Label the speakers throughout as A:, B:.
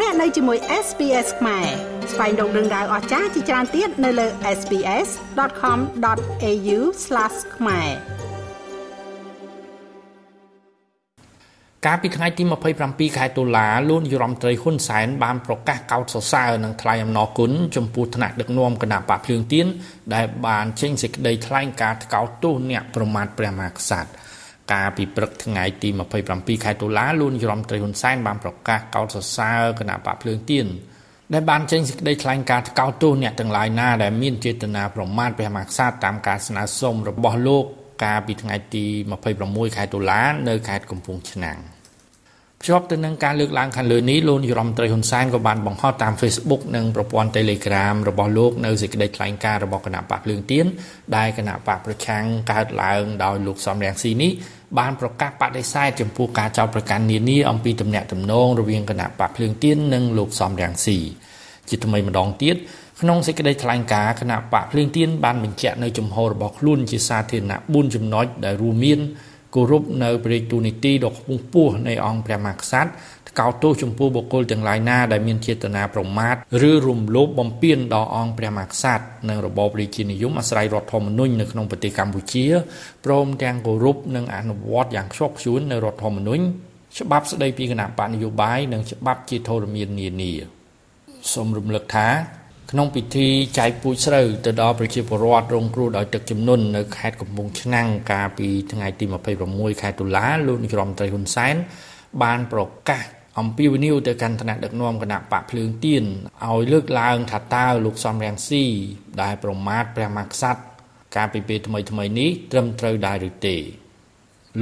A: លោកអ្នកនៅជាមួយ SPS ខ្មែរស្វែងរកដឹងដៅអស្ចារ្យជាច្រើនទៀតនៅលើ SPS.com.au/ ខ្មែរ
B: កាលពីថ្ងៃទី27ខែតុលាលោកនាយរដ្ឋមន្ត្រីហ៊ុនសែនបានប្រកាសកោតសរសើរនិងថ្លែងអំណរគុណចំពោះថ្នាក់ដឹកនាំគណៈបកភ្លើងទៀនដែលបានចេញសេចក្តីថ្លែងការណ៍ថ្កោលទោសអ្នកប្រមាថព្រះមហាក្សត្រ កាលពីព្រឹកថ្ងៃទី27ខែតុលាលោកនាយរដ្ឋមន្ត្រីហ៊ុនសែនបានប្រកាសកោតសរសើរគណៈបកភ្លើងទៀនដែលបានចេញសេចក្តីថ្លែងការណ៍ថ្កោលទោសអ្នកទាំងឡាយណាដែលមានចេតនាប្រមាថព្រះមហាក្សត្រតាមការស្នើសុំរបស់លោកកាលពីថ្ងៃទី26ខែតុលានៅខេត្តកំពង់ឆ្នាំង ភ្ជាប់ទៅនឹងការលើកឡើងខាងលើនេះលោកនាយរដ្ឋមន្ត្រីហ៊ុនសែនក៏បានបង្ហោះតាម Facebook និងប្រព័ន្ធ Telegram របស់លោកនៅសេចក្តីថ្លែងការណ៍របស់គណៈបកភ្លើងទៀនដែលគណៈបកប្រឆាំងកើតឡើងដោយលោកសំរងស៊ីនេះបានប្រកាសបដិសេធចំពោះការចោទប្រកាន់នានាអំពីទំនាក់ទំនងរវាងគណៈបកភ្លើងទៀននិងលោកសំរងស៊ីជាថ្មីម្ដងទៀតក្នុងសេចក្តីថ្លែងការណ៍គណៈបកភ្លើងទៀនបានបញ្ជាក់នៅជំហររបស់ខ្លួនជាសាធារណៈ4ចំណុចដែលរួមមាន គោរពនៅព្រះរាជទូនីតិដ៏ខ្ពង់ខ្ពស់នៃអង្គព្រះមហាក្សត្រថ្កោលទោសចំពោះបុគ្គលទាំងឡាយណាដែលមានចេតនាប្រមាថឬរំលោភបំពានដល់អង្គព្រះមហាក្សត្រនិងរបបរាជានិយមអាស្រ័យរដ្ឋធម្មនុញ្ញនៅក្នុងប្រទេសកម្ពុជាព្រមទាំងគោរពនិងអនុវត្តយ៉ាងខ្ជាប់ខ្ជួននៅរដ្ឋធម្មនុញ្ញច្បាប់ស្តីពីគណៈបកនយោបាយនិងច្បាប់ជាធរមាននានាសូមរំលឹកថា ក្នុងពិធីចែកពូជស្រូវទៅដល់ប្រជាពលរដ្ឋរងគ្រោះដោយទឹកជំនន់នៅខេត្តកំពង់ឆ្នាំងកាលពីថ្ងៃទី26ខែតុលាលោកនាយរដ្ឋមន្ត្រីហ៊ុនសែនបានប្រកាសអំពីវិនិយោគទៅកាន់ឋានៈដឹកនាំគណៈបកភ្លើងទៀនឲ្យលើកឡើងថាតើលោកសំរងស៊ីដែលប្រមាថព្រះមហាក្សត្រកាលពីពេលថ្មីថ្មីនេះត្រឹមត្រូវដែរឬទេ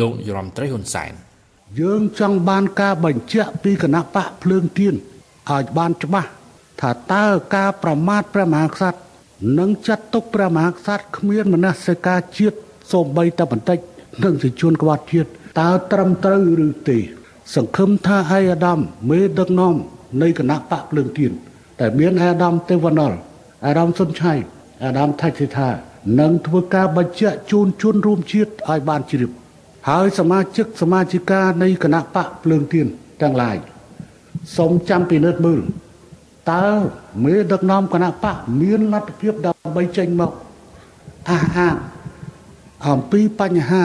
B: លោកនាយរដ្ឋមន្ត្រីហ៊ុនសែន
C: យើងចង់បានការបញ្ជាក់ពីគណៈបកភ្លើងទៀនឲ្យបានច្បាស់ ថាតើការប្រមាថព្រះមហាក្សត្រនិងចាត់ទុកព្រះមហាក្សត្រគ្មានមនសិការជាតិសូម្បីតែបន្តិចនឹងជាជួនក្បត់ជាតិតើត្រឹមត្រូវឬទេ សង្ឃឹមថាអាយដាមមេដឹកនាំនៃគណៈបកភ្លើងទៀនតែមានអាដាមទេវណ្ណលអាដាមសុនឆៃអាដាមថៃសិដ្ឋានឹងធ្វើការបញ្ជាក់ជូនជនរួមជាតិឲ្យបានជ្រាបហើយសមាជិកសមាជិកានៃគណៈបកភ្លើងទៀនទាំងឡាយសូមចាំពិនិត្យមើល តើមេដឹកនាំគណៈបកមានលទ្ធភាពដើម្បីចេញមកអះអាងអំពីបញ្ហា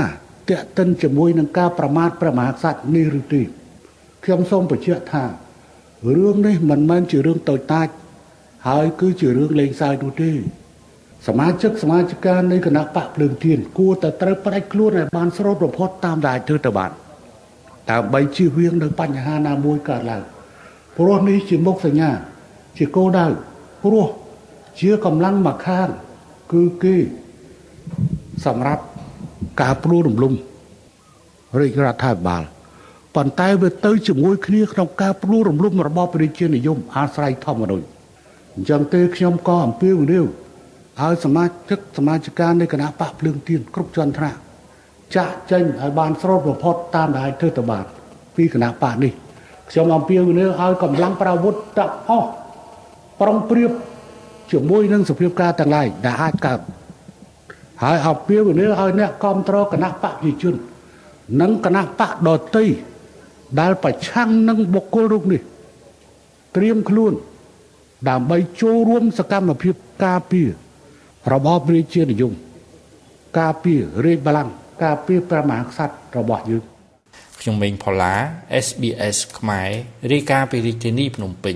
C: តេតិនជាមួយនឹងការប្រមាថព្រះមហាក្សត្រនេះឬទេខ្ញុំសូមបញ្ជាក់ថារឿងនេះមិនមែនជារឿងតូចតាចហើយគឺជារឿងលេងសើចនោះទេសមាជិកសមាជិកានៃគណៈបកភ្លើងទៀនគួរតែត្រូវផ្ដាច់ខ្លួនឲ្យបានស្រូតរផុតតាមដែលធ្វើទៅបានដើម្បីជៀសវាងនៅបញ្ហាណាមួយកើតឡើងព្រោះនេះជាមុខសញ្ញា ជាគោលដៅព្រោះជាកម្លាំងមួយខាងគឺគេសម្រាប់ការព្រួរំលំរាជរដ្ឋាភិបាលប៉ុន្តែវាទៅជាមួយគ្នាក្នុងការព្រួរំលំរបបប្រជានិយមអាស្រ័យធម្មនុញ្ញអញ្ចឹងទេខ្ញុំក៏អំពាវនាវឲ្យសមាជិកសមាជិកានៃគណៈបកភ្លើងទៀនគ្រប់ជាន់ថ្នាក់ចាក់ចេញឲ្យបានស្រូតបំផុតតាមដែលធ្វើទៅបានពីគណៈបកនេះខ្ញុំអំពាវនាវឲ្យកម្លាំងប្រវត្តិទាំងអស់ ប្រុងប្រៀបជាមួយនឹងសភាពការទាំងឡាយដែលអាចកើតហើយអពាវនាវឲ្យអ្នកគ្រប់គ្រងគណៈបកប្រជាជន និងគណៈបកដតីដែលប្រឆាំងនឹងបុគ្គលរូបនេះត្រៀមខ្លួន ដើម្បីចូលរួមសកម្មភាពការពាររបបរាជានិយមការពាររាជបល្ល័ង្កការពារព្រះមហាក្សត្ររបស់យើង
B: ខ្ញុំមេងផល្លា SBS ខ្មែររាយការណ៍ពីរាជធានីភ្នំពេញ